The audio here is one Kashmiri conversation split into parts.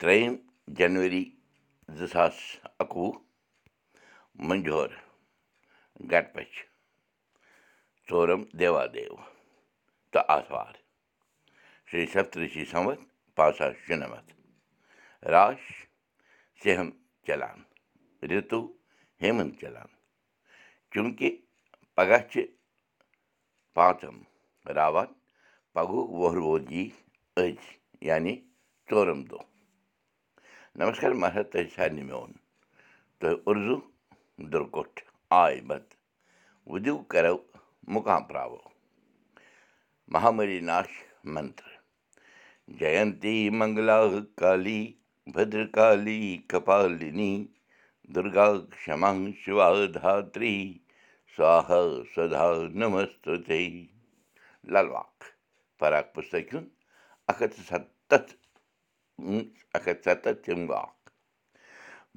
ترٛیٚیِم جنؤری زٕ ساس اَکوُہ مٔنجور گٹپٔچھ ژورم دیوا دیو تہٕ آتھوار شیٚیہِ سَتتٕرٛشی سَمَتھ پانٛژھ ساس شُنَمَتھ راش سہم چلان رِتُو ہیمنٛد چلان چوٗنٛکہِ پگاہ چھِ پانٛژم راوان پگہٕ وُہروجی أزۍ یعنی ژورم دۄہ نمسکار مہراج میون تہٕ اُردو دُرکوٹھ آے بت وُدِو کرو مُقام پراوو مہامری ناش منتر جینتی منگلا کالی بدر کالی کپالنی دُرگا کما شِوا دھاتری سوہا سدا نمست للواک فراق پُستکہِ اکھ ہَتھ سَتَتھ سَتَتھ واکھ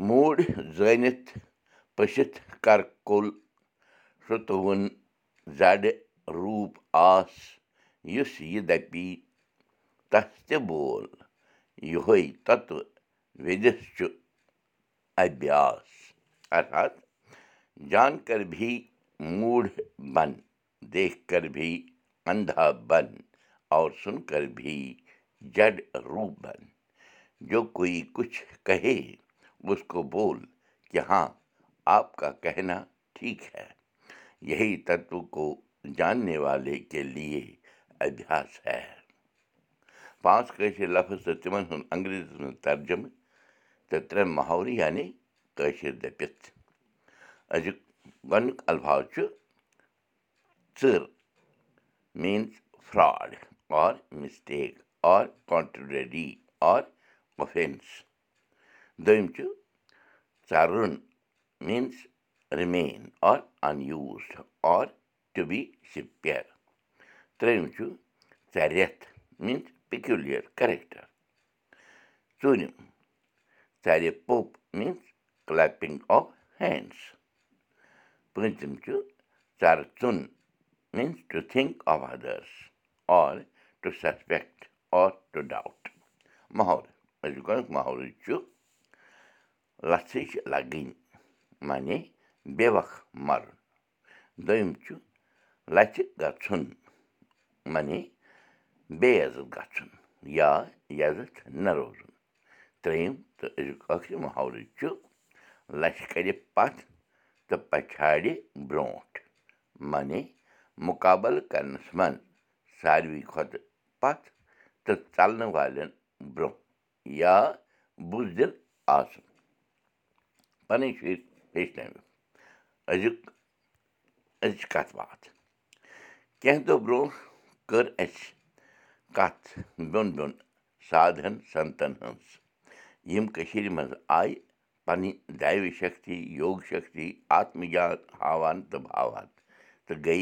موٗڈ زٲنِتھ پٔشِتھ کر کُل شُتوُن زَڈِ روٗپ آس یُس یہِ دَپی تس تہِ بول یِہوے تتوٕ وِدِس چھُ ابیاس ارتات جان کر بھی موٗڈ بن دیکھ کر بھی اندا بن اور سُن کر بھی جڈ روٗپ بن جو کوی کچھ کہے اُس کو بول کہِ ہاں آپ کا کہنا ٹھیٖک ہے یہی تتو کو جاننے والے کے لیے ابیاس ہے پانٛژھ کٲشِر لفظ تہٕ ہُنٛد انگریٖزی منٛز ترجمہٕ تہٕ ترٛےٚ محوری یعنی کٲشِر دٔپِتھ أزیُک گۄڈنیُک الفاظ چھُ ژٕر میٖنٕز اوفینٕس دوٚیِم چھُ ژَرُن means remain or unused or to be spare ترٛیٚیِم چھُ ژَرٮ۪تھ میٖنٕز پِکیوٗلِیر کریکٹر ژوٗرِم ژَرِ پوٚپ میٖنٕز کٕلیپِنٛگ آف ہینٛڈٕس پٲنٛژِم چھُ ژَرٕ ژوٚن means to think of address or to suspect or to doubt محول أزیُک گۄڈنیُک محولہٕ چھُ لژھٕج لگٕنۍ معنی بے وق مَرُن دوٚیِم چھُ لَژھِ گژھُن معنی بے عزت گژھُن یا عزت نہ روزُن ترٛیٚیِم تہٕ أزیُک ٲخری محولہٕ چھُ لَچھِ کَرِ پَتھ تہٕ پَچھاڑِ برٛونٛٹھ معنی مُقابلہٕ کرنَس منٛز ساروی کھۄتہٕ پَتھ تہٕ ژَلنہٕ والٮ۪ن برٛونٛہہ یا بُزدِل آسُن پَنٕنۍ شُرۍ ہیٚچھنٲوِو أزیُک أزِچ کَتھ باتھ کیٚنٛہہ دۄہ برٛونٛہہ کٔر اَسہِ کَتھ بیوٚن بیوٚن سادن سنتن ہٕنٛز یِم کٔشیٖرِ منٛز آیہِ پنٕنۍ دیوی شکتی یوگ شکتی آتمجات ہاوان تہٕ بھاوان تہٕ گٔے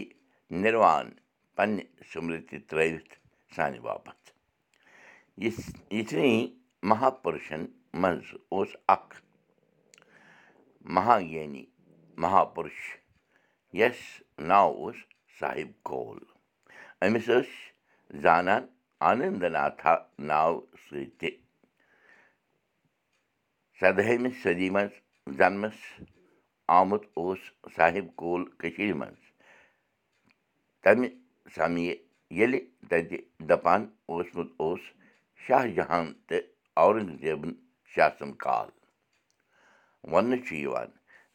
نِروان پننہِ سُمرتی ترٲوِتھ سانہِ باپتھ یِتھنٕے مہاپُرشن منٛز اوس اکھ مہاگنی مہاپُرُش یس ناو اوس صاحب کول أمِس ٲسۍ زانان آنند ناتھا ناو سۭتۍ تہِ سدہٲمہِ صدی منٛز جنمس آمُت اوس صاحب کول کٔشیٖرِ منٛز تمہِ سمے ییٚلہِ تتہِ دپان اوسمُت اوس شاہ جہان تہٕ اورنٛگزیبن شاسن کال وننہٕ چھُ یِوان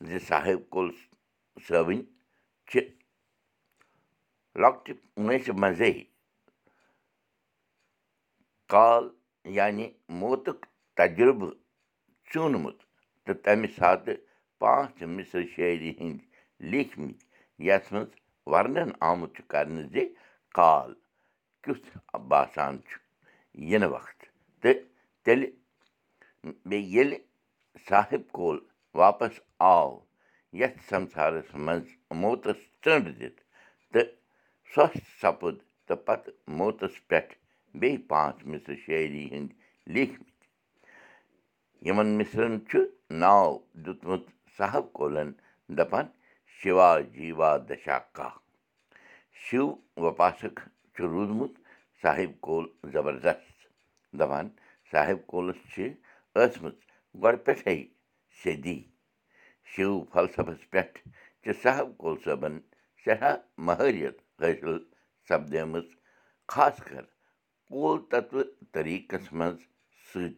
زِ صاحب کول صٲبٕنۍ چھِ لۄکٹہِ وٲنٛسہِ منٛزے کال یعنی موتُک تجرُبہٕ ژوٗنمُت تہٕ تمہِ ساتہٕ پانٛژھ مِصر شٲعری ہٕنٛدۍ لیٖکھمٕتۍ یتھ منٛز ورنن آمُت چھُ کرنہٕ زِ کال کیُتھ باسان چھُ یِنہٕ وقت تہٕ تیٚلہِ بیٚیہِ ییٚلہِ صاحب کول واپس آو یتھ سمسارس منٛز موتس ژٔنٛڈ دِتھ تہٕ سۄس سپُد تہٕ پتہٕ موتس پٮ۪ٹھ بیٚیہِ پانٛژھ مِصر شٲعری ہٕنٛدۍ لیٖکھمٕتۍ یِمن مِصرن چھُ ناو دیُتمُت صاحب کولن دپان شِوا جیٖوا دشا کاہ شِو وپاسک چھُ روٗدمُت صاحب کول زبردست دپان صاحب کولس چھِ ٲسمٕژ گۄڈٕ پٮ۪ٹھَے صدی شِو فلسفس پٮ۪ٹھ چھِ صاحب کول صٲبَن سٮ۪ٹھاہ مہٲرِیت حٲصِل سپدیمٕژ خاص کر کول تتوٕ طٔریٖقس منٛز سۭتۍ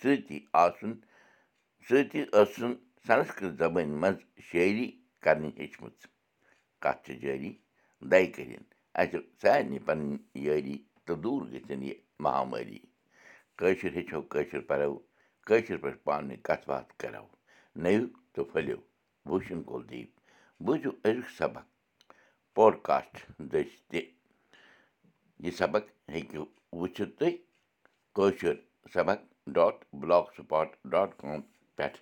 سۭتی آسُن سۭتی ٲسُن سنسکرت زبٲنۍ منٛز شٲعری کرنہِ ہیٚچھمٕژ۔ کَتھ چھِ جٲری؟ دَے کٔرِنۍ اَسہِ سارنٕے پنٕنۍ یٲری تہٕ دوٗر گٔژھِنۍ یہِ مہامٲری کٲشُر ہیٚچھو کٲشُر پَرو کٲشِر پٲٹھۍ پانہٕ ؤنۍ کَتھ باتھ کَرو نٔو تہٕ پھٔلِو بوٗشن کولدیپ بوٗزِو أزیُک سبق پوڈکاسٹ دٔسۍ تہِ یہِ سبق ہیٚکِو وٕچھِتھ تُہۍ کٲشُر سبق dot blogspot dot com پٮ۪ٹھ